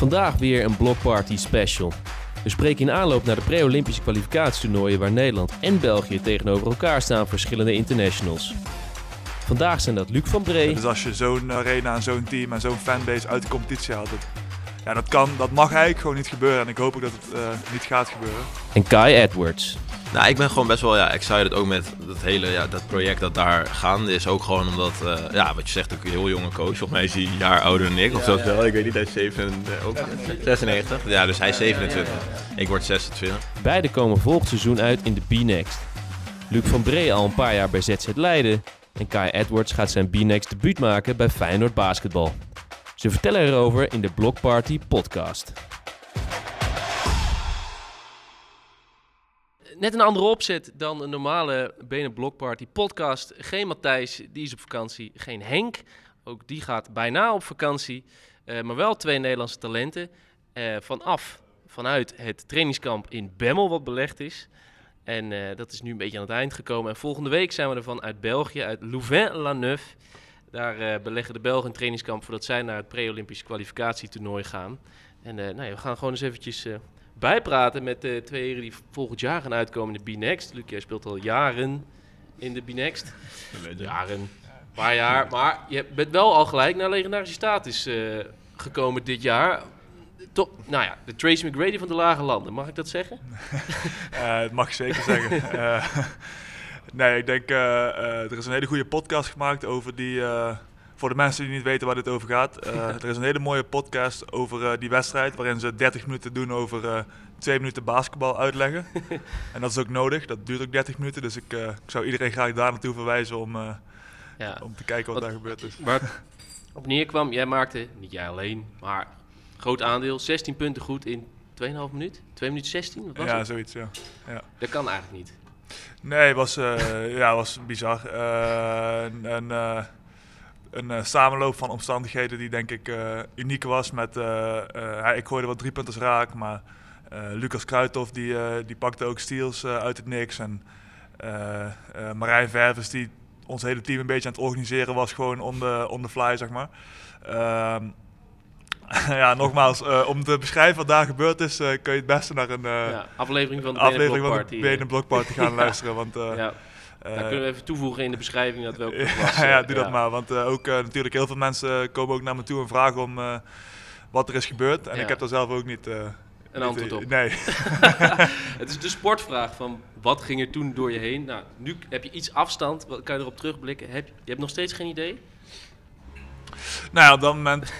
Vandaag weer een Blockparty special. We spreken in aanloop naar de pre-Olympische kwalificatietoernooien waar Nederland en België tegenover elkaar staan verschillende internationals. Vandaag zijn dat Luc van Bree, Dus als je zo'n arena en zo'n team en zo'n fanbase uit de competitie haalt, dat, ja, dat, kan, dat mag eigenlijk gewoon niet gebeuren. En ik hoop ook dat het eh, niet gaat gebeuren. en Kai Edwards. Nou, ik ben gewoon best wel ja, excited ook met dat hele ja, dat project dat daar gaande is. Ook gewoon omdat, eh, ja, wat je zegt, ook een heel jonge coach. Volgens mij is hij een jaar ouder dan ik, of zo wel. Ik weet niet, hij is 7, eh, ook 96. Ja, dus hij is 27. Ik word 26. Beide komen volgend seizoen uit in de B-Next. Luc van Bree al een paar jaar bij ZZ Leiden en Kai Edwards gaat zijn B-Next debuut maken bij Feyenoord Basketbal. Ze vertellen erover in de Blockparty podcast. Net een andere opzet dan een normale Benen Blockparty podcast. Geen Matthijs, die is op vakantie. Geen Henk, ook die gaat bijna op vakantie. Eh, maar wel twee Nederlandse talenten. Eh, vanaf, vanuit het trainingskamp in Bemmel wat belegd is. En eh, dat is nu een beetje aan het eind gekomen. En volgende week zijn we er van uit België, uit Louvain-la-Neuve. Daar beleggen de Belgen een trainingskamp voordat zij naar het pre-Olympische kwalificatietoernooi gaan. En nou ja, we gaan gewoon eens eventjes bijpraten met de twee heren die volgend jaar gaan uitkomen in de B-Next. Luc, jij speelt al jaren in de B-Next. Jaren, een paar jaar. Maar je bent wel al gelijk naar legendarische status eh, gekomen dit jaar. Top, nou ja, de Tracy McGrady van de Lage Landen, mag ik dat zeggen? Eh, dat mag je zeker zeggen. Eh, nee, ik denk, er is een hele goede podcast gemaakt over die... voor de mensen die niet weten waar dit over gaat. eh, er is een hele mooie podcast over eh, die wedstrijd... waarin ze 30 minuten doen over eh, twee minuten basketbal uitleggen. en dat is ook nodig. Dat duurt ook 30 minuten. Dus ik, ik zou iedereen graag daar naartoe verwijzen om, Ja. om te kijken wat, Wat- daar gebeurd is. Waar het op neerkwam, jij maakte, niet jij alleen, maar groot aandeel, 16 punten goed in 2,5 minuut? 2 minuten 16? Wat was Ja, het? zoiets, ja. ja. Dat kan eigenlijk niet. Nee, het was, ja, was bizar. Een, eh, een eh, samenloop van omstandigheden die denk ik eh, uniek was. Met, eh, ik gooide wat driepunters raak, maar Lucas Kruithof die, die pakte ook steals uit het niks. En Marijn Ververs die ons hele team een beetje aan het organiseren was, gewoon on the, on the fly, zeg maar. Ehm, ja, nogmaals, om te beschrijven wat daar gebeurd is, kun je het beste naar een ja, aflevering van de aflevering van de Block Party gaan luisteren. Want ja, daar kunnen we even toevoegen in de beschrijving dat welke ja, was. ja, doe dat maar. Want eh, ook eh, natuurlijk heel veel mensen komen ook naar me toe en vragen om wat er is gebeurd. En ik heb daar zelf ook niet... Een antwoord op. Nee. Het is de sportvraag van wat ging er toen door je heen? Nou, nu heb je iets afstand, wat kan je erop terugblikken? Heb, je hebt nog steeds geen idee? nou ja, op dat moment...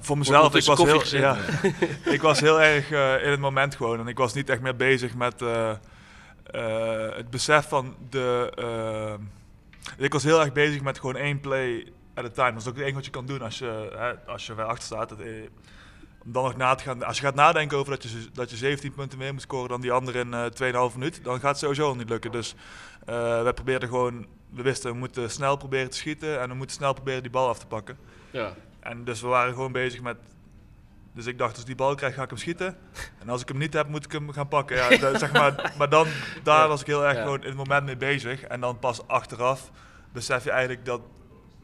voor mezelf, ik was, heel, ja, ik was heel erg in het moment gewoon. En ik was niet echt meer bezig met eh, het besef van de... eh, ik was heel erg bezig met gewoon één play at a time. Dat is ook het enige wat je kan doen als je, hè, als je ver achter staat. Dat, eh, om dan nog na te gaan... Als je gaat nadenken over dat je, dat je 17 punten meer moet scoren dan die andere in eh 2,5 minuut, dan gaat het sowieso al niet lukken. Dus we probeerden gewoon... We wisten, we moeten snel proberen te schieten en we moeten snel proberen die bal af te pakken. Ja. En dus we waren gewoon bezig met. Dus ik dacht, als ik die bal krijg, ga ik hem schieten. En als ik hem niet heb, moet ik hem gaan pakken. Ja, zeg maar, maar dan, daar Ja. was ik heel erg Ja. gewoon in het moment mee bezig. En dan pas achteraf besef je eigenlijk dat.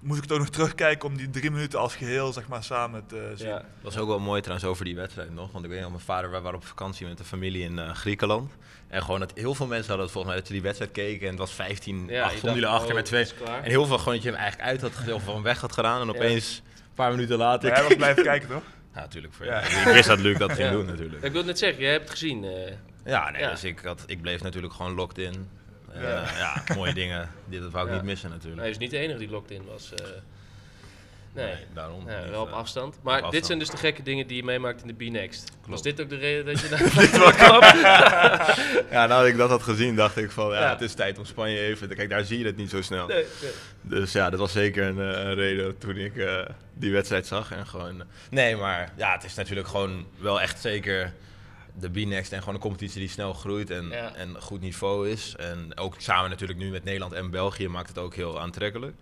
Moest ik het ook nog terugkijken om die drie minuten als geheel zeg maar, samen te zien. ja. Dat was ook wel mooi trouwens over die wedstrijd nog. Want ik weet nog, mijn vader, wij waren op vakantie met de familie in eh, Griekenland. En gewoon dat heel veel mensen hadden het volgens mij dat ze die wedstrijd keken. En het was 15, Ja, 8 je stonden jullie achter oh, met twee. is klaar. En heel veel gewoon dat je hem eigenlijk uit had gezet of van weg had gedaan. En Ja. opeens, een paar minuten later... Maar hij was blijven kijken, toch? Ja, natuurlijk. Voor Ja. Ik wist dat Luc dat ging Ja. doen natuurlijk. Ik wil het net zeggen, jij hebt het gezien. eh, Ja, nee, Ja. dus ik, had, ik bleef natuurlijk gewoon locked in. En, Ja. mooie dingen. Dit dat wou ik Ja. niet missen natuurlijk. hij is niet de enige die locked in was. Nee. daarom. Ja, wel op eh, afstand. Maar dit afstand. zijn dus de gekke dingen die je meemaakt in de B-Next. Was dit ook de reden dat je naar kwam? Ja, nou ik dat had gezien, dacht ik van ja, Ja. het is tijd om Spanje even. Kijk, daar zie je het niet zo snel. Nee, nee. Dus ja, dat was zeker een, eh, een reden toen ik eh, die wedstrijd zag. En gewoon, nee, maar ja, het is natuurlijk gewoon wel echt zeker de B-Next en gewoon een competitie die snel groeit en, Ja. en goed niveau is. En ook samen natuurlijk nu met Nederland en België maakt het ook heel aantrekkelijk.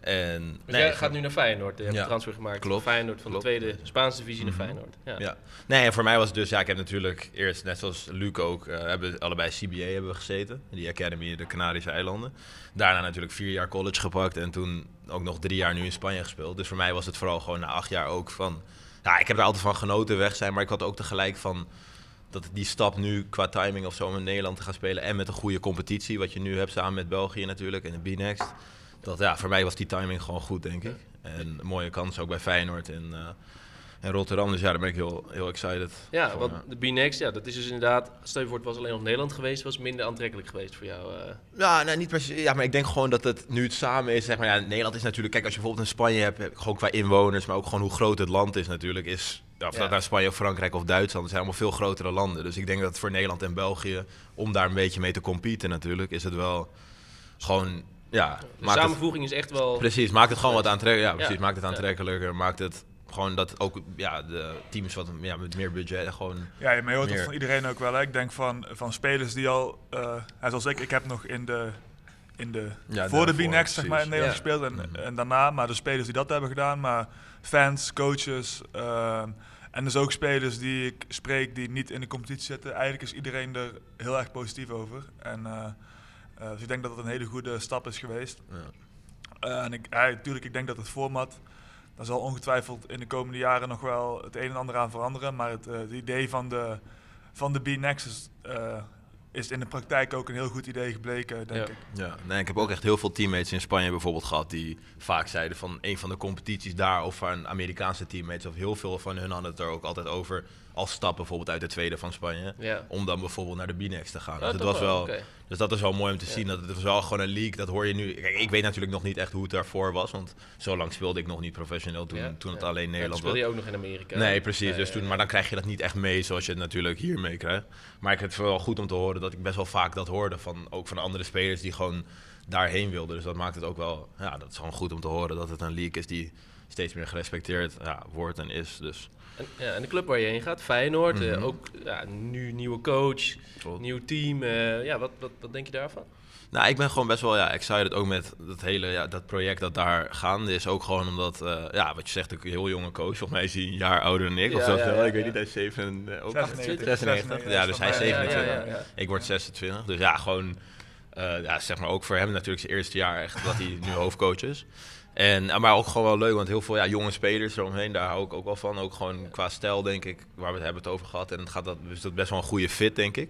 En, Dus jij gaat nu naar Feyenoord. Je hebt Ja. een transfer gemaakt Klopt. van Feyenoord van Klopt. de tweede Spaanse divisie Mhm. naar Feyenoord. Ja. Ja. Nee, en voor mij was het dus, ja, ik heb natuurlijk eerst, net zoals Luc ook, eh, hebben allebei CBA hebben we gezeten. Die Academy, de Canarische eilanden. Daarna natuurlijk vier jaar college gepakt en toen ook nog drie jaar nu in Spanje gespeeld. Dus voor mij was het vooral gewoon na acht jaar ook van, ja, ik heb er altijd van genoten weg zijn, maar ik had ook tegelijk van dat die stap nu qua timing of zo om in Nederland te gaan spelen en met een goede competitie, wat je nu hebt samen met België natuurlijk en de B-Next. Dat ja, voor mij was die timing gewoon goed, denk ik. En een mooie kans ook bij Feyenoord en, uh, en Rotterdam. Dus ja, daar ben ik heel, heel excited. Ja, want de B-Next, ja, dat is dus inderdaad, stel je voor het was alleen op Nederland geweest, was minder aantrekkelijk geweest voor jou. Uh. Ja, nou, niet precies. Ja, maar ik denk gewoon dat het nu het samen is. Zeg maar, ja, Nederland is natuurlijk, kijk, als je bijvoorbeeld in Spanje hebt, gewoon qua inwoners, maar ook gewoon hoe groot het land is natuurlijk, is of ja. dat nou Spanje of Frankrijk of Duitsland, dat zijn allemaal veel grotere landen. Dus ik denk dat voor Nederland en België, om daar een beetje mee te competen natuurlijk, is het wel gewoon... Ja, de samenvoeging is echt wel... Precies, maakt het gewoon wat aantrekkelijker. Ja, precies, maakt het aantrekkelijker. Maakt het gewoon dat ook ja, de teams wat ja, met meer budget gewoon. Ja, maar je hoort het van iedereen ook wel. Hè? Ik denk van, van spelers die al, uh, zoals ik, ik heb nog in de, in de ja, voor de B-Next zeg maar in Nederland gespeeld en, mhm. en daarna, maar de spelers die dat hebben gedaan, maar fans, coaches. Uh, en dus ook spelers die ik spreek die niet in de competitie zitten. Eigenlijk is iedereen er heel erg positief over. En, uh, uh, dus ik denk dat het een hele goede stap is geweest. Ja. Uh, en ik, natuurlijk, ik denk dat het format, daar zal ongetwijfeld in de komende jaren nog wel het een en ander aan veranderen. Maar het, het idee van de, van de B-Nexus is in de praktijk ook een heel goed idee gebleken, denk ja. ik. Ja, nee, ik heb ook echt heel veel teammates in Spanje bijvoorbeeld gehad die vaak zeiden van een van de competities daar of van Amerikaanse teammates of heel veel van hun hadden het er ook altijd over als stap bijvoorbeeld uit de tweede van Spanje. Ja. Om dan bijvoorbeeld naar de B-Next te gaan. dus, het was wel, dus dat is wel mooi om te zien. Dat het was wel gewoon een league. Dat hoor je nu. Kijk, ik weet natuurlijk nog niet echt hoe het daarvoor was. Want zo lang speelde ik nog niet professioneel toen, toen het alleen Nederland was. speelde je ook nog in Amerika. Nee, precies. dus toen, maar dan krijg je dat niet echt mee zoals je het natuurlijk hier meekrijgt. Maar ik vind het wel goed om te horen dat ik best wel vaak dat hoorde. Van, ook van andere spelers die gewoon daarheen wilden. Dus dat maakt het ook wel. Ja, dat is gewoon goed om te horen dat het een league is die steeds meer gerespecteerd ja, wordt en is. Dus en, ja, en de club waar je heen gaat, Feyenoord, mm ook ja, nu nieuwe coach, nieuw team. Uh, ja, wat, wat, wat denk je daarvan? Nou, ik ben gewoon best wel ja, excited ook met dat hele ja, dat project dat daar gaande is. Ook gewoon omdat, uh, ja, wat je zegt, een heel jonge coach. Volgens mij is hij een jaar ouder dan ik. Ja, of zo. Ja, ja, ik weet niet, hij is 7, uh, ook 96. 96. Ja, dus hij is 27. Ik word 26. Dus ja, gewoon, uh, ja, zeg maar ook voor hem natuurlijk zijn eerste jaar echt dat hij nu hoofdcoach is. En, eh, maar ook gewoon wel leuk, want heel veel ja, jonge spelers eromheen, daar hou ik ook wel van. Ook gewoon qua stijl, denk ik, waar we het hebben het over gehad. En het gaat dat, dus dat best wel een goede fit, denk ik.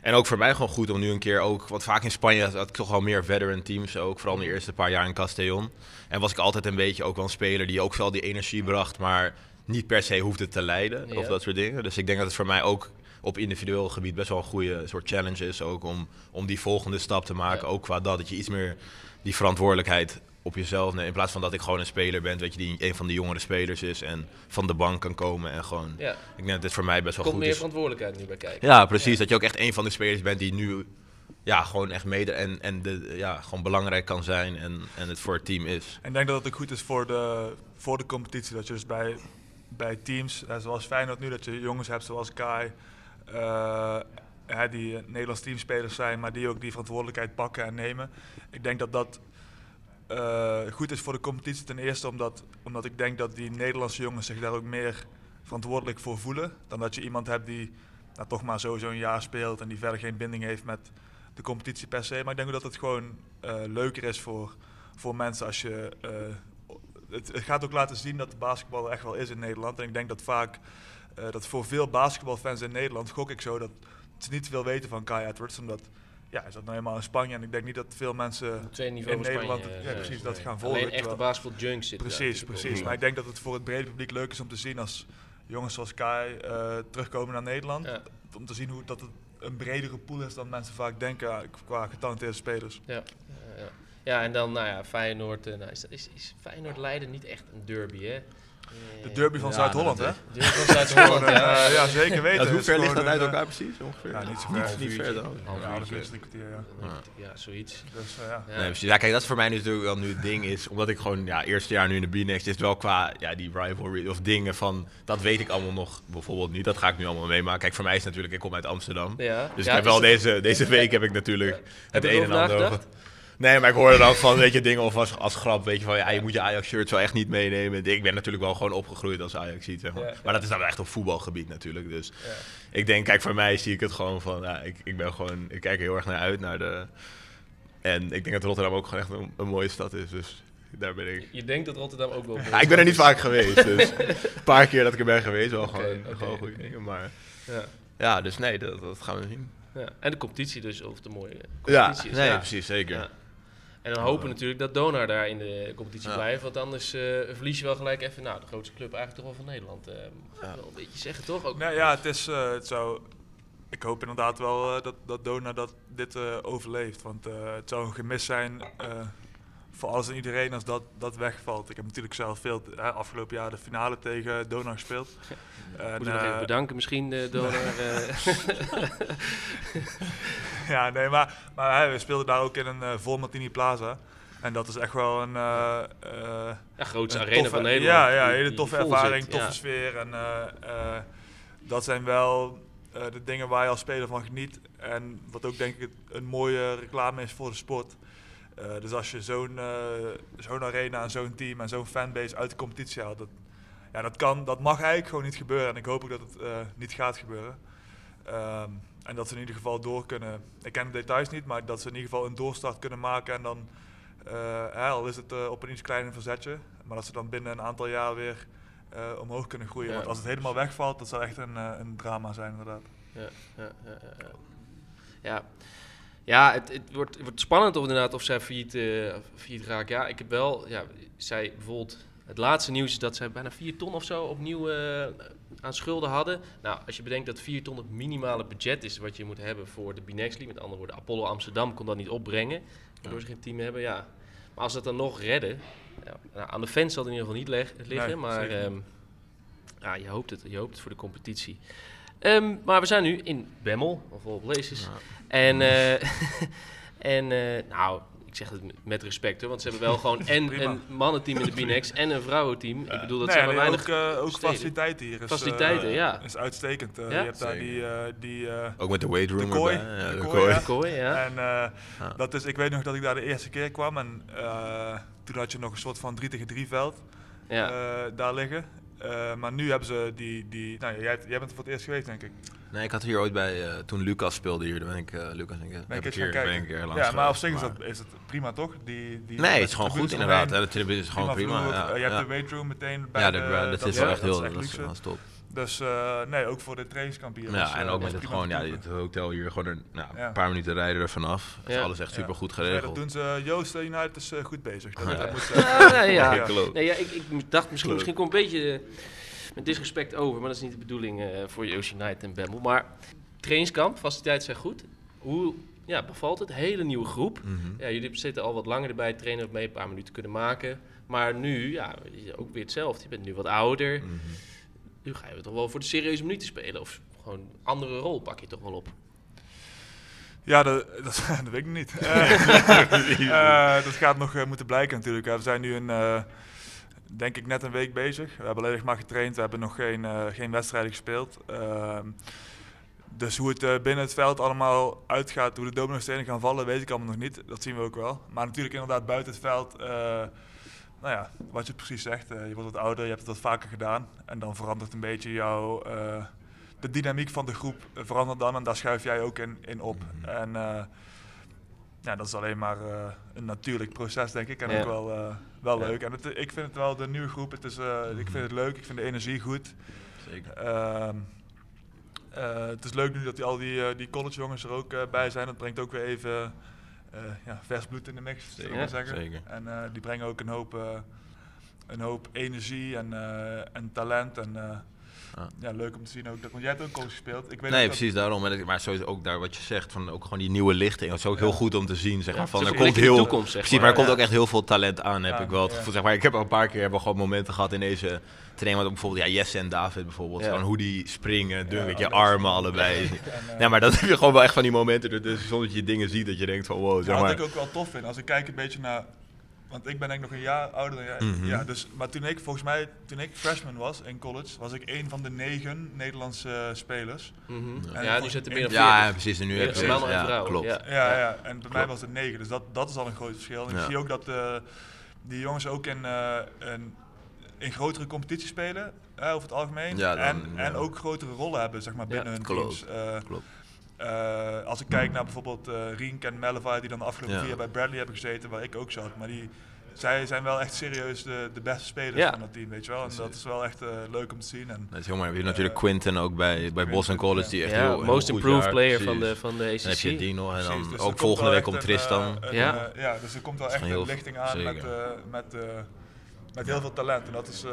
En ook voor mij gewoon goed om nu een keer ook, want vaak in Spanje had ik toch wel meer veteran teams, ook vooral in de eerste paar jaar in Castellon. En was ik altijd een beetje ook wel een speler die ook wel die energie bracht, maar niet per se hoefde te leiden of dat soort dingen. Dus ik denk dat het voor mij ook op individueel gebied best wel een goede soort challenge is ook om, om die volgende stap te maken. Ook qua dat, dat je iets meer die verantwoordelijkheid op jezelf nemen. In plaats van dat ik gewoon een speler ben, weet je, die een van de jongere spelers is en van de bank kan komen en gewoon. Ja. Ik denk dat dit voor mij best wel Komt goed meer is. verantwoordelijkheid nu bij kijken. Ja, precies. Dat je ook echt een van de spelers bent die nu ja, gewoon echt mede en, en de, ja, gewoon belangrijk kan zijn en, en het voor het team is. En ik denk dat het ook goed is voor de, voor de competitie. Dat je dus bij, bij teams, zoals Feyenoord nu, dat je jongens hebt zoals Kai, die Nederlands teamspelers zijn, maar die ook die verantwoordelijkheid pakken en nemen. Ik denk dat dat uh, goed is voor de competitie. Ten eerste omdat, omdat ik denk dat die Nederlandse jongens zich daar ook meer verantwoordelijk voor voelen. Dan dat je iemand hebt die nou, toch maar sowieso een jaar speelt en die verder geen binding heeft met de competitie per se. Maar ik denk dat het gewoon leuker is voor, voor mensen als je. Het, het, gaat ook laten zien dat de basketbal er echt wel is in Nederland. En ik denk dat vaak dat voor veel basketbalfans in Nederland gok ik zo dat ze niet veel weten van Kai Edwards. Omdat ja, is dat nou helemaal in Spanje. En ik denk niet dat veel mensen in Nederland Spanje, ja, precies, dat gaan volgen. Alleen echte basketball junks zitten Precies, precies. Maar ik denk dat het voor het brede publiek leuk is om te zien als jongens zoals Kai uh, terugkomen naar Nederland. Om te zien hoe dat het een bredere pool is dan mensen vaak denken qua getalenteerde spelers. Ja, ja, ja. en dan nou ja, Feyenoord. Uh, nou, is, is, is Feyenoord Leiden niet echt een derby, hè? De derby van Zuid-Holland, hè? De derby van Zuid-Holland, ja. ja. zeker weten. Ja, hoe ver ligt dat uit elkaar precies? Ongeveer? Ja, niet zo ver. Niet, ver dan. Ja, dat is drie kwartier, ja. Ja, zoiets. Dus, uh, ja. Nee, precies. Ja, kijk, dat is voor mij natuurlijk wel nu het ding is, omdat ik gewoon, ja, eerste jaar nu in de B-Next is het wel qua, ja, die rivalry of dingen van, dat weet ik allemaal nog bijvoorbeeld niet. Dat ga ik nu allemaal meemaken. Kijk, voor mij is natuurlijk, ik kom uit Amsterdam. Ja. Dus ik heb wel deze, deze week heb ik natuurlijk het een en ander over. Nee, maar ik hoorde dan van, weet je, dingen of als, als grap, weet je, van ja, je moet je Ajax-shirt zo echt niet meenemen. Ik ben natuurlijk wel gewoon opgegroeid als Ajax ziet, zeg maar. Maar dat is dan echt op voetbalgebied natuurlijk. Dus ik denk, kijk, voor mij zie ik het gewoon van, ja, ik, ik ben gewoon, ik kijk er heel erg naar uit, naar de... En ik denk dat Rotterdam ook gewoon echt een, een mooie stad is, dus Daar ben ik. Je denkt dat Rotterdam ook wel... Ja, ik ben er niet vaak geweest, dus een paar keer dat ik er ben geweest, wel gewoon, oké, gewoon goede dingen. Maar Ja, ja, dus nee, dat, dat gaan we zien. ja. En de competitie dus, of de mooie Ja, competitie is. nee, ja. precies, zeker. En dan hopen we natuurlijk dat Donar daar in de competitie Ja. blijft. Want anders eh, verlies je wel gelijk even, nou, de grootste club eigenlijk toch wel van Nederland. eh mag Ja. wel een beetje zeggen, toch? Ook, Nou ja, het is, eh, het zou, ik hoop inderdaad wel eh, dat, dat Dona dat dit eh, overleeft. Want eh, het zou een gemis zijn eh, voor alles en iedereen als dat, dat wegvalt. Ik heb natuurlijk zelf veel eh, afgelopen jaar de finale tegen Dona gespeeld. En, Moeten we nog even eh, bedanken misschien, eh Donar. eh. ja, nee, maar, maar hè, we speelden daar ook in een eh vol Martini Plaza. En dat is echt wel een... eh, eh, ja, grootste een arena toffe- van Nederland. Ja, ja die- hele toffe ervaring, zit, toffe ja. sfeer. En eh, eh, dat zijn wel eh, de dingen waar je als speler van geniet. En wat ook denk ik een mooie reclame is voor de sport. Eh, dus als je zo'n eh, zo'n arena en zo'n team en zo'n fanbase uit de competitie haalt, dat, ja, dat, kan, dat mag eigenlijk gewoon niet gebeuren. En ik hoop ook dat het eh, niet gaat gebeuren. Ehm, en dat ze in ieder geval door kunnen. Ik ken de details niet, maar dat ze in ieder geval een doorstart kunnen maken. En dan, hè, al is het op een iets kleiner verzetje, maar dat ze dan binnen een aantal jaar weer omhoog kunnen groeien. Ja. Want als het helemaal wegvalt, dat zou echt een, een drama zijn, inderdaad. Ja, ja, ja, ja, ja. Ja. Het, het, wordt, het wordt spannend of inderdaad of zij failliet, eh failliet raken. Ja, ik heb wel, ja, zij bijvoorbeeld, het laatste nieuws is dat zij bijna 4 ton of zo opnieuw eh, aan schulden hadden. Nou, als je bedenkt dat 4 ton het minimale budget is wat je moet hebben voor de Binex League, met andere woorden, Apollo Amsterdam kon dat niet opbrengen, waardoor ze geen team hebben, ja. Maar als ze het dan nog redden, ja, nou, aan de fans zal het in ieder geval niet liggen, Nee, maar ehm, ja, je hoopt het, je hoopt het voor de competitie. Ehm, maar we zijn nu in Bemmel, of All Places. Ja. En, eh, en eh, nou, ik zeg het met respect hoor, want ze hebben wel gewoon en een mannenteam in de Binex en een vrouwenteam. Ik bedoel, dat Nee, zijn maar nee, weinig... ook, eh, ook steden. faciliteiten hier. Is, Faciliteiten, eh, ja. Is uitstekend. Ja? Je hebt daar die... eh, die eh, Ook met de weight room De kooi. erbij. De de kooi, kooi. ja. Kooi, ja. En eh, dat is, ik weet nog dat ik daar de eerste keer kwam en eh, toen had je nog een soort van 3 tegen 3 veld ja. eh, daar liggen. Eh, maar nu hebben ze die, die nou, jij, jij bent er voor het eerst geweest denk ik. Nee, ik had hier ooit bij, eh, toen Lucas speelde hier, dan ben ik, eh, Lucas, denk ik, Ben heb ik ik eens hier, gaan ben kijken. ik hier langs ja, maar op zich is, dat, is het prima toch? Die, die, Nee, het is gewoon goed inderdaad. de tribune is gewoon prima. vloer, ja, je hebt ja. de weight room meteen bij Ja, de, de, dat, is ja, wel echt heel dat is, luxe. dat is top. Dus eh, nee, ook voor de trainingskamp hier. was, Ja, en ook met het gewoon, ja, het hotel hier gewoon een nou, Ja. paar minuten rijden er vanaf. Het is Ja. alles echt super goed Dus, ja, dat geregeld. doen ze. Joost United is goed bezig. Dat, Ja. dat moet, Ja, nee, ja. Nee, ja, ik, ik dacht misschien, misschien komt een beetje met disrespect over, maar dat is niet de bedoeling eh, voor Yoshi Knight en Bemmel. Maar trainingskamp, faciliteiten zijn goed. Hoe ja, bevalt het? Hele nieuwe groep. Mhm. Ja, jullie zitten al wat langer erbij, trainen mee, een paar minuten kunnen maken. Maar nu, ja, ook weer hetzelfde. Je bent nu wat ouder. Mhm. Nu ga je toch wel voor de serieuze minuten spelen. Of gewoon een andere rol pak je toch wel op. Ja, dat, dat, dat weet ik niet. Eh, eh, dat gaat nog moeten blijken natuurlijk. We zijn nu een, denk ik net een week bezig. We hebben alleen maar getraind. We hebben nog geen, eh, geen wedstrijden gespeeld. Ehm, dus hoe het eh, binnen het veld allemaal uitgaat, hoe de domino-stenen gaan vallen, weet ik allemaal nog niet. Dat zien we ook wel. Maar natuurlijk inderdaad buiten het veld, eh, nou ja, wat je precies zegt. je wordt wat ouder, je hebt het wat vaker gedaan. En dan verandert een beetje jouw... de dynamiek van de groep verandert dan en daar schuif jij ook in, in op. Mhm. En ja, dat is alleen maar eh, een natuurlijk proces, denk ik. En Ja. ook wel, eh, wel Ja. leuk. En het, ik vind het wel de nieuwe groep. Het is, eh, Ik vind het leuk, ik vind de energie goed. Zeker. Ehm, eh, het is leuk nu dat die, al die, die collegejongens er ook bij zijn. Dat brengt ook weer even eh, ja, vers bloed in de mix, zou ik Zeker, maar zeggen. zeker. En eh, die brengen ook een hoop, eh, een hoop energie en, eh, en talent. En eh, Ja. ja, leuk om te zien ook. Dat, want jij hebt ook college gespeeld. Ik weet Nee, dat- precies daarom. En maar sowieso ook daar wat je zegt, van ook gewoon die nieuwe lichting. Dat is ook Ja. heel goed om te zien, zeg maar. Van, er komt heel, toekomst, zeg precies, maar er maar. komt ook echt heel veel talent aan, heb Ja, ik wel het ja. gevoel. Zeg maar, ik heb al een paar keer hebben gewoon momenten gehad in deze training, wat bijvoorbeeld ja, Jesse en David bijvoorbeeld, gewoon hoe die springen, je, alles. armen allebei. En, Ja, maar dat heb je gewoon wel echt van die momenten, dus soms dat je dingen ziet dat je denkt van wow, zeg Ja, wat maar. ik ook wel tof vind, als ik kijk een beetje naar... Want ik ben denk ik nog een jaar ouder dan jij. Mhm. Ja, dus, maar toen ik, volgens mij, toen ik freshman was in college, was ik een van de negen Nederlandse spelers. Mhm. En Ja, die voor- zitten meer dan Ja, 40. ja, precies. En nu heb je mannen en ja, vrouwen, klopt. ja. Ja, ja. en bij mij was het negen, dus dat, dat is al een groot verschil. En ik zie ook dat eh, die jongens ook in, eh, in, in grotere competities spelen, eh, over het algemeen. Ja, dan, en, ja. en ook grotere rollen hebben, zeg maar, binnen Ja, hun klopt. teams. Klopt. Eh, als ik kijk naar bijvoorbeeld eh Rienk en Mellevaar, die dan de afgelopen Ja. vier jaar bij Bradley hebben gezeten, waar ik ook zat. Maar die, zij zijn wel echt serieus de, de beste spelers Ja. van dat team, weet je wel. En dat is wel echt eh, leuk om te zien. En, Dat is heel mooi. Je hebt natuurlijk Quinten ook bij, bij Boston College, die echt Ja, heel, heel most improved jaar, player precies. van de, van de ACC. Dan heb je Dino en Precies, dan dus ook volgende week komt een, Tristan. een, Ja. ja, dus er komt wel echt heel- een lichting aan zeker. met, eh, met, eh, met heel veel talent. En dat, is, eh,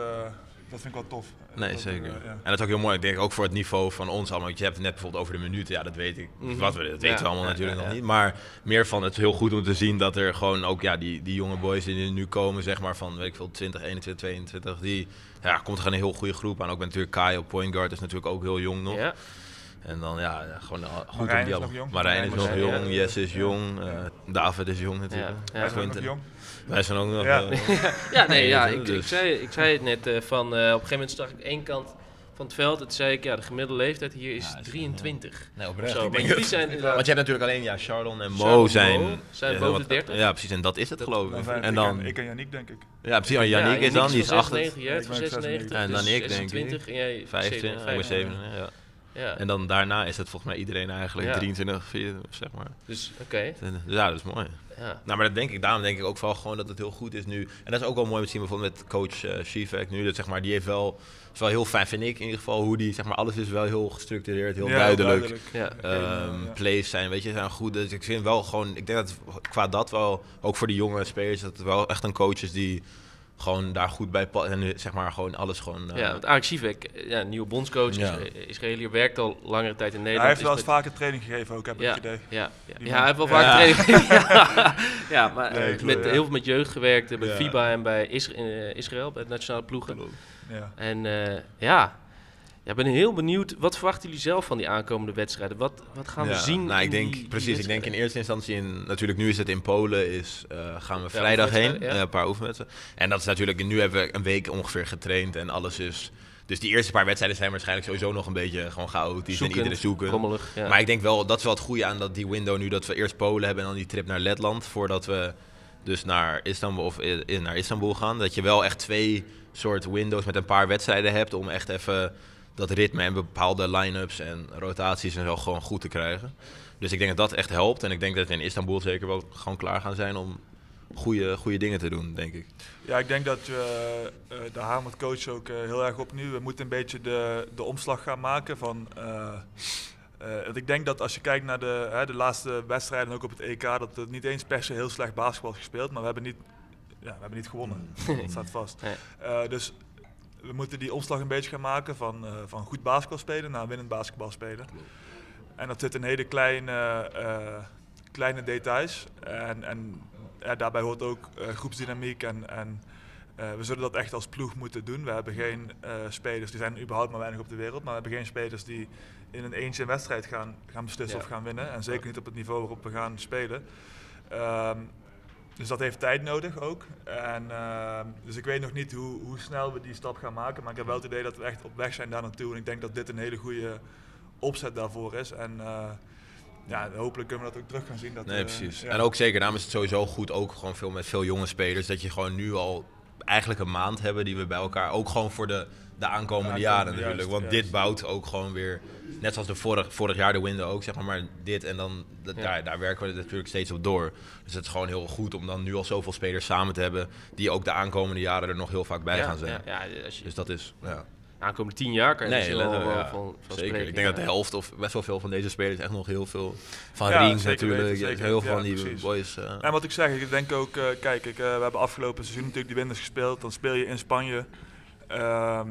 dat vind ik wel tof. Nee, Dat, zeker. eh, ja. En dat is ook heel mooi. Ik denk ook voor het niveau van ons allemaal. Want je hebt het net bijvoorbeeld over de minuten. Ja, dat weet ik. Mhm. Wat we, dat weten Ja, we allemaal ja, natuurlijk ja, nog niet. Maar meer van het heel goed om te zien dat er gewoon ook ja, die, die jonge boys die nu komen, zeg maar van weet ik veel, 20, 21, 22. Die ja, komt er gewoon een heel goede groep aan. Ook met natuurlijk Kai op point guard is natuurlijk ook heel jong nog. Ja, En dan ja, ja, gewoon uh, goed Marijn om die is allemaal- nog jong. Marijn is nog jong, ja. Jesse is Ja. jong, eh, David is jong natuurlijk. Ja, ja. Wij zijn ook nog jong. Wij zijn ook nog. Ja. eh, ja nee, ja, Nee, ik, dus- ik, zei, ik zei het net eh, van, eh, op een gegeven moment zag ik één kant van het veld. Het zei ik, ja, de gemiddelde leeftijd hier is Ja, is- 23. nee, oprecht. zo. Ik Maar jullie het. zijn. Want je hebt natuurlijk alleen ja, Charlon en Mo Charlon zijn, Mo zijn ja, boven de 30. Ja, precies. En dat is het Dat- geloof ik. En ik dan, en- ik en Yannick, denk ik. ja, precies. En Yannick is dan, die is 8, 96, jij Ik van ben 96. En dan dus ik, denk ik. 26 en jij 25, ik ben 7. Ja. Ja, En dan daarna is het volgens mij iedereen eigenlijk Ja. 23, 24, zeg maar. dus oké. Dus ja, dat is mooi. Ja. Nou, maar dat denk ik, daarom denk ik ook wel gewoon dat het heel goed is nu. En dat is ook wel mooi om te zien bijvoorbeeld met coach eh Shivak nu. Dat zeg maar, die heeft wel, is wel heel fijn, vind ik in ieder geval, hoe die, zeg maar, alles is wel heel gestructureerd, heel Ja, duidelijk. Ja. Ehm, ja. plays zijn, weet je, zijn goed. Dus ik vind wel gewoon, ik denk dat qua dat wel, ook voor de jonge spelers, dat het wel echt een coach is die gewoon daar goed bij past. En nu, zeg maar gewoon alles gewoon. eh, Ja, want Arik Sivek, ja, nieuwe bondscoach, Ja. is, Israëliër, werkt al langere tijd in Nederland. hij heeft wel eens met- vaker training gegeven ook, heb ik ja, het idee. ja, ja, ja, hij heeft wel Ja. vaak training. ja, ja, maar Nee, eh, klopt, met, ja. heel veel met jeugd gewerkt, eh, bij Ja. FIBA en bij Isra- in, eh, Israël, bij het nationale ploegen. Ja. En eh, ja, ik ben heel benieuwd, wat verwachten jullie zelf van die aankomende wedstrijden? Wat, wat gaan we Ja, zien? Nou, ik in denk, die- die precies. Ik denk in eerste instantie, in, natuurlijk nu is het in Polen, is, eh, gaan we vrijdag heen. ja. eh, een paar oefenwedstrijden. En dat is natuurlijk, nu hebben we een week ongeveer getraind en alles is... Dus die eerste paar wedstrijden zijn waarschijnlijk sowieso nog een beetje gewoon chaotisch en iedereen zoeken. rommelig. Ja. Maar ik denk wel, dat is wel het goede aan dat die window nu, dat we eerst Polen hebben en dan die trip naar Letland, voordat we dus naar Istanbul, of i- i- naar Istanbul gaan. Dat je wel echt twee soort windows met een paar wedstrijden hebt om echt even dat ritme en bepaalde line-ups en rotaties en zo gewoon goed te krijgen. Dus ik denk dat dat echt helpt. En ik denk dat we in Istanbul zeker wel gewoon klaar gaan zijn om goede, goede dingen te doen, denk ik. Ja, ik denk dat we, eh, daar hamert coach ook eh, heel erg op nu. We moeten een beetje de, de omslag gaan maken van... eh, eh, want ik denk dat als je kijkt naar de, hè, de laatste wedstrijden, ook op het EK, dat er niet eens per se heel slecht basketbal is gespeeld, maar we hebben niet, ja, we hebben niet gewonnen. Dat staat vast. Eh, dus we moeten die omslag een beetje gaan maken van, eh, van goed basketbal spelen naar winnend basketbal spelen. En dat zit in hele kleine, eh, kleine details. En, en ja, daarbij hoort ook eh, groepsdynamiek. En, en we zullen dat echt als ploeg moeten doen. We hebben geen spelers, die zijn überhaupt maar weinig op de wereld. Maar we hebben geen spelers die in een eentje een wedstrijd gaan, gaan beslissen Ja. of gaan winnen. En zeker niet op het niveau waarop we gaan spelen. Ehm, dus dat heeft tijd nodig ook. En, ehm, dus ik weet nog niet hoe, hoe snel we die stap gaan maken. Maar ik heb wel het idee dat we echt op weg zijn daar naartoe. En ik denk dat dit een hele goede opzet daarvoor is. En eh, ja, hopelijk kunnen we dat ook terug gaan zien. Dat, Nee, eh, precies. ja. En ook zeker, daarom is het sowieso goed, ook gewoon veel met veel jonge spelers, dat je gewoon nu al eigenlijk een maand hebben die we bij elkaar, ook gewoon voor de, de aankomende Ja, jaren juist, natuurlijk. Want juist. dit bouwt ook gewoon weer, net zoals de vorig, vorig jaar de window ook, zeg maar, maar dit en dan, Ja. daar, daar werken we natuurlijk steeds op door. Dus het is gewoon heel goed om dan nu al zoveel spelers samen te hebben, die ook de aankomende jaren er nog heel vaak bij ja, gaan zijn. Dus dat is, ja. Aankomende tien jaar kan je Nee, wel, wel ja. van, van Zeker. spreken. ik denk dat de helft of best wel veel van deze spelers echt nog heel veel van Ja, Rings natuurlijk. weten, zeker. heel veel Ja, van die precies. boys. eh, En wat ik zeg, ik denk ook, eh, kijk, ik, eh, we hebben afgelopen seizoen natuurlijk die winners gespeeld. Dan speel je in Spanje. Ehm,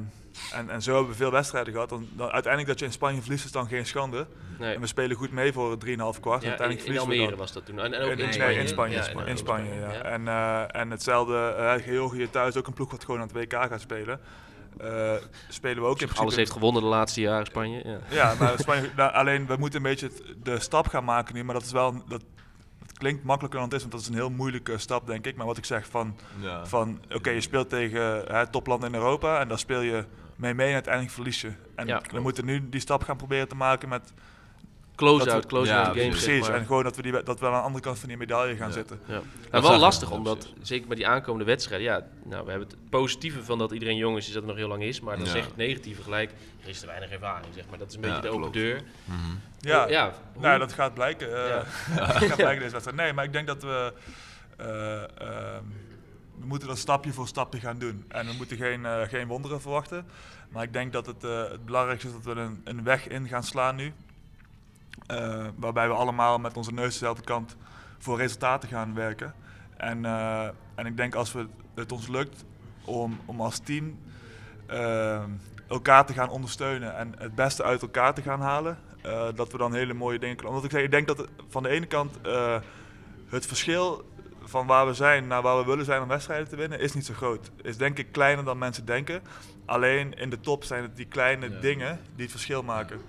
en, en zo hebben we veel wedstrijden gehad. Dan, dan, uiteindelijk dat je in Spanje verliest is dan geen schande. Nee. En we spelen goed mee voor 3,5 kwart. en Ja, in, uiteindelijk in we Almere dan. was dat toen. En, en ook In, in, nee, Spanje. in Spanje, Ja, in in Spanje, ja. ja. En, eh, en hetzelfde, eh Georgië thuis, ook een ploeg wat gewoon aan het WK gaat spelen. Eh, spelen we ook in principe... Alles heeft gewonnen de laatste jaren, Spanje. Ja. Ja, maar Spanje, nou, alleen we moeten een beetje het- de stap gaan maken nu, maar dat is wel, dat, dat klinkt makkelijker dan het is, want dat is een heel moeilijke stap denk ik. Maar wat ik zeg van, ja. van oké, je speelt tegen hè, toplanden in Europa en daar speel je mee mee en uiteindelijk verlies je. En Ja, we moeten nu die stap gaan proberen te maken met Close-out, close-out Ja, games. precies, zeg maar. en gewoon dat we, die, dat we aan de andere kant van die medaille gaan Ja. zitten. Ja. Dat Maar wel lastig, omdat precies. zeker bij die aankomende wedstrijden, ja, nou, we hebben het positieve van dat iedereen jong is, is dat het nog heel lang is, maar dan Ja. zeg je het negatieve gelijk, er is te weinig ervaring, zeg maar. Dat is een Ja, beetje de open klopt. deur. Mhm. Ja, ja, nou, dat gaat blijken. eh, Ja. dat gaat blijken deze wedstrijd. Nee, maar ik denk dat we. eh, ehm, we moeten dat stapje voor stapje gaan doen. En we moeten geen, uh, geen wonderen verwachten. Maar ik denk dat het, uh, het belangrijkste is dat we een, een, weg in gaan slaan nu. Uh, waarbij we allemaal met onze neus dezelfde kant voor resultaten gaan werken. En, en ik denk als we, het ons lukt om, om als team elkaar te gaan ondersteunen en het beste uit elkaar te gaan halen, dat we dan hele mooie dingen kunnen. Omdat ik zeg, ik denk dat van de ene kant het verschil van waar we zijn naar waar we willen zijn om wedstrijden te winnen, is niet zo groot. Is denk ik kleiner dan mensen denken. Alleen in de top zijn het die kleine dingen die het verschil maken.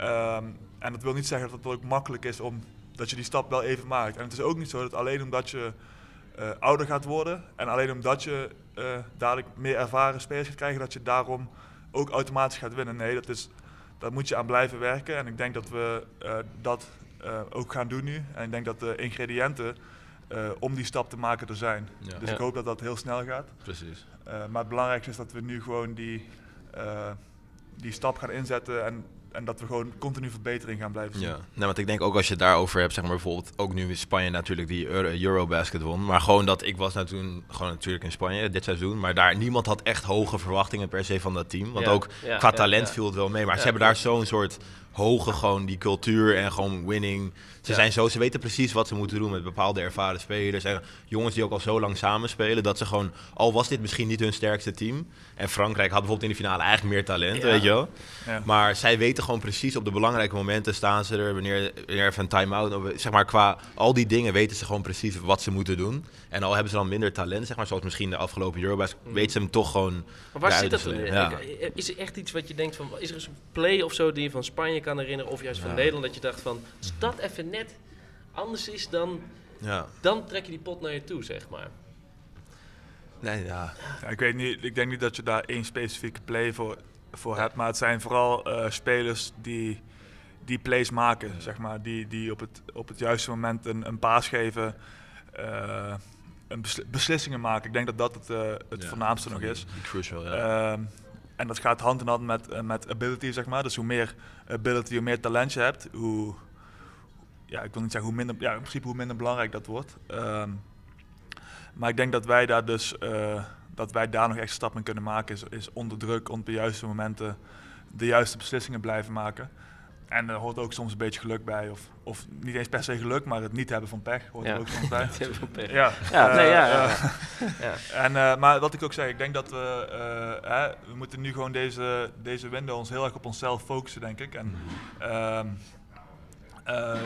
Um, en dat wil niet zeggen dat het ook makkelijk is om dat je die stap wel even maakt. En het is ook niet zo dat alleen omdat je uh, ouder gaat worden en alleen omdat je uh, dadelijk meer ervaren spelers gaat krijgen, dat je daarom ook automatisch gaat winnen. Nee, dat is, daar moet je aan blijven werken. En ik denk dat we uh, dat ook gaan doen nu. En ik denk dat de ingrediënten uh, om die stap te maken er zijn. Ja. Dus ik hoop dat dat heel snel gaat. Precies. Uh, maar het belangrijkste is dat we nu gewoon die, uh, die stap gaan inzetten en, en dat we gewoon continu verbetering gaan blijven zien. Ja, nou, want ik denk ook als je het daarover hebt, zeg maar bijvoorbeeld ook nu in Spanje natuurlijk die Euro Eurobasket won. Maar gewoon dat ik was nou toen gewoon natuurlijk in Spanje dit seizoen, maar daar niemand had echt hoge verwachtingen per se van dat team. Want Ja, ook ja, qua ja, talent ja. viel het wel mee, maar Ja, ze hebben daar zo'n soort hoge gewoon die cultuur en gewoon winning. Ze Ja. zijn zo, ze weten precies wat ze moeten doen met bepaalde ervaren spelers en jongens die ook al zo lang samenspelen dat ze gewoon, al was dit misschien niet hun sterkste team en Frankrijk had bijvoorbeeld in de finale eigenlijk meer talent, Ja. weet je wel. Ja. Maar zij weten gewoon precies op de belangrijke momenten staan ze er, wanneer, wanneer even een time-out, of, zeg maar qua al die dingen weten ze gewoon precies wat ze moeten doen. En al hebben ze dan minder talent, zeg maar, zoals misschien de afgelopen Eurobasket, Mhm. weten ze hem toch gewoon Maar waar zit dat. Is er echt iets wat je denkt van, is er een play of zo die je van Spanje kan herinneren, of juist van. Nederland, dat je dacht van, als dat even net anders is, dan, Ja. dan trek je die pot naar je toe, zeg maar. Nee, ja. Ja, ik weet niet, ik denk niet dat je daar één specifieke play voor, voor hebt, maar het zijn vooral eh, spelers die die plays maken, zeg maar, die, die op, het, op het juiste moment een, een paas geven, eh, een besli- beslissingen maken. Ik denk dat dat het, eh, het Ja, voornaamste nog is. Crucial, ja. Ehm, en dat gaat hand in hand met, eh, met ability, zeg maar. Dus hoe meer ability, hoe meer talent je hebt, hoe, ja, ik wil niet zeggen hoe minder, ja, in principe hoe minder belangrijk dat wordt. Ehm, maar ik denk dat wij daar dus, eh, dat wij daar nog echt stappen in kunnen maken, is, is onder druk, op de juiste momenten de juiste beslissingen blijven maken. En er hoort ook soms een beetje geluk bij, of, of niet eens per se geluk, maar het niet hebben van pech hoort Ja. er ook soms bij. ja. Ja, Ja, nee, ja, Eh, ja. eh, ja. en, eh, maar wat ik ook zeg, ik denk dat we, eh, hè, we moeten nu gewoon deze, deze window ons heel erg op onszelf focussen, denk ik. En ehm, eh,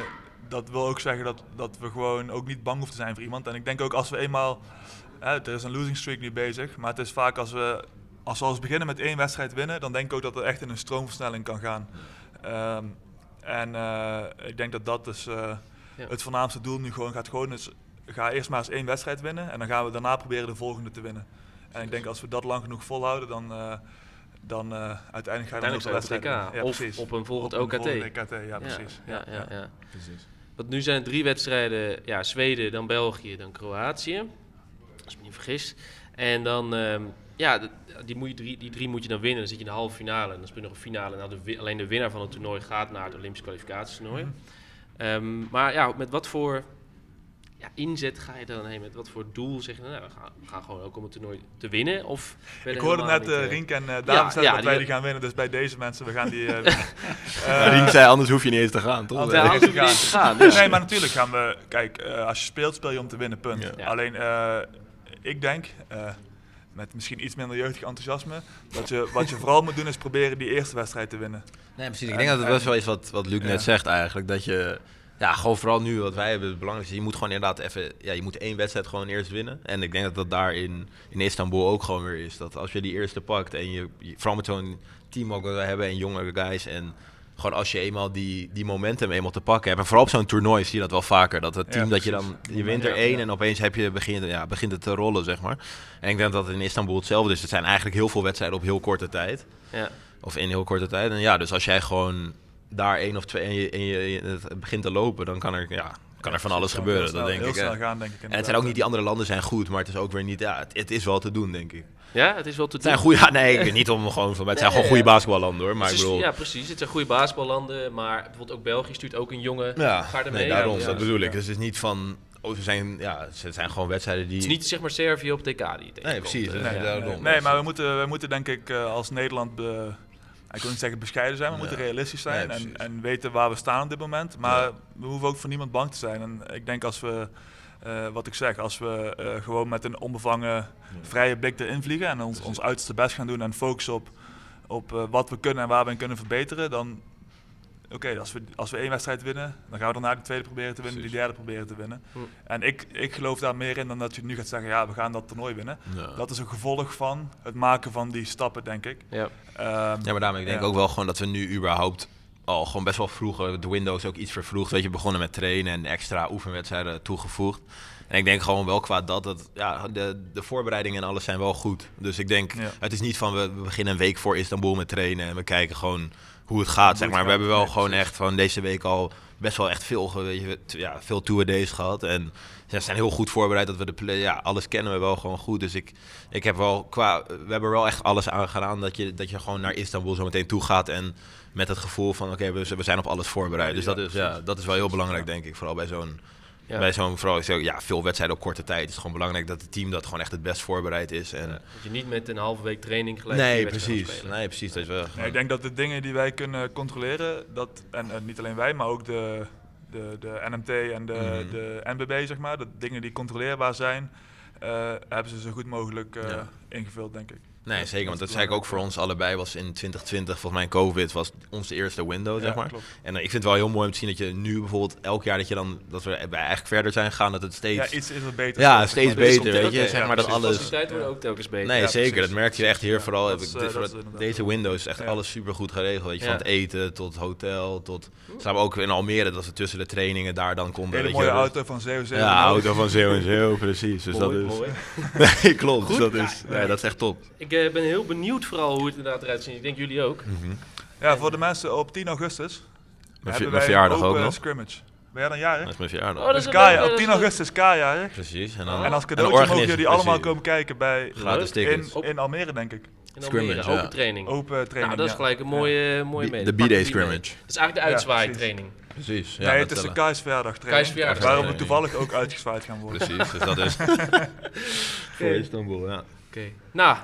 dat wil ook zeggen dat, dat we gewoon ook niet bang hoeven te zijn voor iemand. En ik denk ook als we eenmaal, hè, er is een losing streak nu bezig, maar het is vaak als we, als we als beginnen met één wedstrijd winnen, dan denk ik ook dat het echt in een stroomversnelling kan gaan. Ehm, en eh, ik denk dat dat dus eh, Ja. het voornaamste doel nu gewoon gaat gewoon is, ga eerst maar eens één wedstrijd winnen en dan gaan we daarna proberen de volgende te winnen. En ik denk als we dat lang genoeg volhouden, dan, eh, dan eh, uiteindelijk gaan we Uiteindelijk heel veel zijn we op wedstrijden het winnen. Ja, of precies. op een volgend Op een OKT, ja, precies. Ja, ja, ja. Precies. Want nu zijn er drie wedstrijden, ja, Zweden, dan België, dan Kroatië. Als ik me niet vergis. En dan, ehm, ja, die, moet je drie, die drie moet je dan winnen. Dan zit je in de halve finale. En dan speel je nog een finale. Nou, de, alleen de winnaar van het toernooi gaat naar het Olympisch kwalificatietoernooi. Ehm, maar ja, met wat voor ja, inzet ga je dan heen? Met wat voor doel zeg je, nou, we gaan, we gaan gewoon ook om het toernooi te winnen? Of Ik hoorde net niet, eh eh, Rink en uh, David ja, zeggen ja, dat wij die- gaan winnen, dus bij deze mensen, we gaan die... eh, eh, Rink zei, anders hoef je niet eens te gaan, toch? Anders anders hoef je niet eens te gaan. dus- Nee, maar natuurlijk gaan we... Kijk, eh, als je speelt, speel je om te winnen, punt. Ja. Ja. Alleen, eh, ik denk, eh, met misschien iets minder jeugdig enthousiasme, dat je, wat je vooral moet doen is proberen die eerste wedstrijd te winnen. Nee, precies. Ik En- denk dat het best wel is wat, wat Luc Ja. net zegt eigenlijk. Dat je, ja, gewoon vooral nu wat wij hebben, het belangrijkste. Je moet gewoon inderdaad even, ja, je moet één wedstrijd gewoon eerst winnen. En ik denk dat dat daar in, in Istanbul ook gewoon weer is. Dat als je die eerste pakt en je, je vooral met zo'n team ook dat we hebben en jongere guys en gewoon als je eenmaal die, die momentum eenmaal te pakken hebt. En vooral op zo'n toernooi zie je dat wel vaker. Dat het Ja, team dat je dan, je wint er één en opeens heb je, begint, ja, begint het te rollen, zeg maar. En ik denk dat het in Istanbul hetzelfde is. Het zijn eigenlijk heel veel wedstrijden op heel korte tijd. Ja. Of in heel korte tijd. En ja, dus als jij gewoon daar één of twee en je, en je- het begint te lopen, dan kan er, ja, kan er van alles gebeuren. snel- Dat denk heel ik. snel gaan, denk ik. En het zijn ook niet die andere landen zijn goed, maar het is ook weer niet. Ja, het, het is wel te doen, denk ik. ja, het is wel te Het zijn doen. goede. Ja, nee, ik, niet om gewoon van. Het zijn Nee, gewoon goede ja. basketballanden hoor. Maar ik bedoel. ja, precies. Het zijn goede basketballanden, maar bijvoorbeeld ook België stuurt ook een jonge Ja, garde nee, mee. daarom, Ja, dat ja. bedoel ik. Dus het is niet van oh, ze, zijn, ja, ze zijn gewoon wedstrijden die... Het is niet zeg maar Servië op TK die Nee, precies. Nee, Nee, maar we moeten, we moeten denk ik eh, als Nederland, be- ik wil niet zeggen bescheiden zijn, we moeten realistisch zijn Nee, en, en weten waar we staan op dit moment. Maar we hoeven ook voor niemand bang te zijn. En ik denk als we, eh, wat ik zeg, als we eh, gewoon met een onbevangen, vrije blik erin vliegen en ons, ons uiterste best gaan doen en focussen op, op eh, wat we kunnen en waar we in kunnen verbeteren, dan oké, als, we, als we één wedstrijd winnen, dan gaan we daarna de tweede proberen te winnen, Precies. die derde proberen te winnen. Hm. En ik, ik geloof daar meer in dan dat je nu gaat zeggen, ja, we gaan dat toernooi winnen. Ja. Dat is een gevolg van het maken van die stappen, denk ik. Ja. Ehm, Ja, maar daarom, ik denk Ja. ook wel gewoon dat we nu überhaupt al gewoon best wel vroeger, de Windows ook iets vervroegd, weet je, begonnen met trainen en extra oefenwedstrijden toegevoegd. En ik denk gewoon wel qua dat, dat ja, de, de voorbereidingen en alles zijn wel goed. Dus ik denk, Ja. het is niet van we, we beginnen een week voor Istanbul met trainen en we kijken gewoon hoe het gaat, zeg maar. We hebben wel gewoon echt van deze week al best wel echt veel, ja, veel tour days gehad. En ze zijn heel goed voorbereid dat we de play, ja, alles kennen we wel gewoon goed. Dus ik, ik heb wel qua, we hebben wel echt alles aan gedaan dat je, dat je gewoon naar Istanbul zo meteen toe gaat en met het gevoel van oké, we, we zijn op alles voorbereid. Dus dat is, ja, dat is wel heel belangrijk, denk ik. Vooral bij zo'n, Ja. bij zo'n vooral, zo, ja, veel wedstrijden op korte tijd. Het is gewoon belangrijk dat het team dat gewoon echt het best voorbereid is. En, Dat je niet met een halve week training gelijk nee, precies. Nee, precies. Dat is wel, nee, ik denk dat de dingen die wij kunnen controleren, dat, en, en niet alleen wij, maar ook de, de, de NMT en de, Mhm. de NBB, zeg maar, de dingen die controleerbaar zijn, eh, hebben ze zo goed mogelijk eh, Ja. ingevuld, denk ik. Nee, zeker. Want dat zei ik ook voor ons allebei. Was in 2020, volgens mij COVID, was onze eerste window, zeg Ja, maar. klopt. En eh, ik vind het wel heel mooi om te zien dat je nu bijvoorbeeld elk jaar dat je dan dat we eigenlijk verder zijn gegaan, dat het Ja, steeds. iets is er beter. Ja, steeds maar. Dus beter, weet je. Zeg ja, maar dat alles- faciliteiten worden ook telkens beter. Nee, Ja, zeker. precies. Dat merkte je echt hier Ja, vooral. heb ik eh, dit voor inderdaad deze wel. windows is echt Ja. alles super goed geregeld. Weet je, Ja. van het eten tot hotel tot. Staan we ook in Almere dat we tussen de trainingen daar dan konden. Hele weet mooie je, dus- auto van Zeeuw Ja, auto van Zeeuw en Zeeuw, precies. Dus Mooi, dat is. mooi. Nee, klopt. Dus Goed. dat is, nee, dat is echt top. Ik eh, ben heel benieuwd vooral hoe het inderdaad eruit ziet. Ik denk jullie ook. Mhm. Ja, voor de mensen op 10 augustus Mijn, hebben wij verjaardag een ook open nog. scrimmage. Ben jij dan jarig? Dat is mijn verjaardag. Oh, dat Dus is Kaya, op dat 10 is leuk. augustus Kaya, hè? Precies. En, dan, En als cadeautje mogen jullie allemaal precies. komen kijken bij Gratis Leuk. tickets. in, in Almere, denk ik. In Almere, Scrimmage, open ja. training. Open training. nou, dat is gelijk een mooie, mooie B- mee. de B-day scrimmage. Dat is eigenlijk de Ja, uitzwaaitraining. Precies. Ja, nee, dat het is de tellen. Kai's verjaardag training. Waarom we training. toevallig ook uitgezwaaid gaan worden. Precies, dus dat is voor Istanbul, ja. Oké. Nou,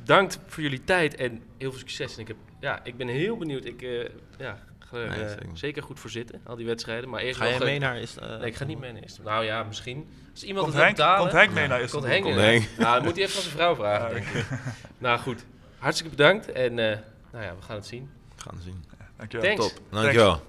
bedankt voor jullie tijd en heel veel succes. En ik, heb, ja, ik ben heel benieuwd. Ik eh, ja, ga er Nee, eh, zeker. goed voor zitten, al die wedstrijden. Maar eerst Ga een- mee naar Istanbul? Nee, ik ga niet mee naar Istanbul. Nou ja, misschien. Als iemand Komt het wil Henk, betalen... komt Henk mee Ja. naar Komt Istanbul? Henk Komt mee. Henk. Nou, dan moet hij even van zijn vrouw vragen, Ja, denk ik. Nou goed, hartstikke bedankt. En eh, nou ja, we gaan het zien. Gaan zien. Dankjewel. Thanks. Top. Dankjewel.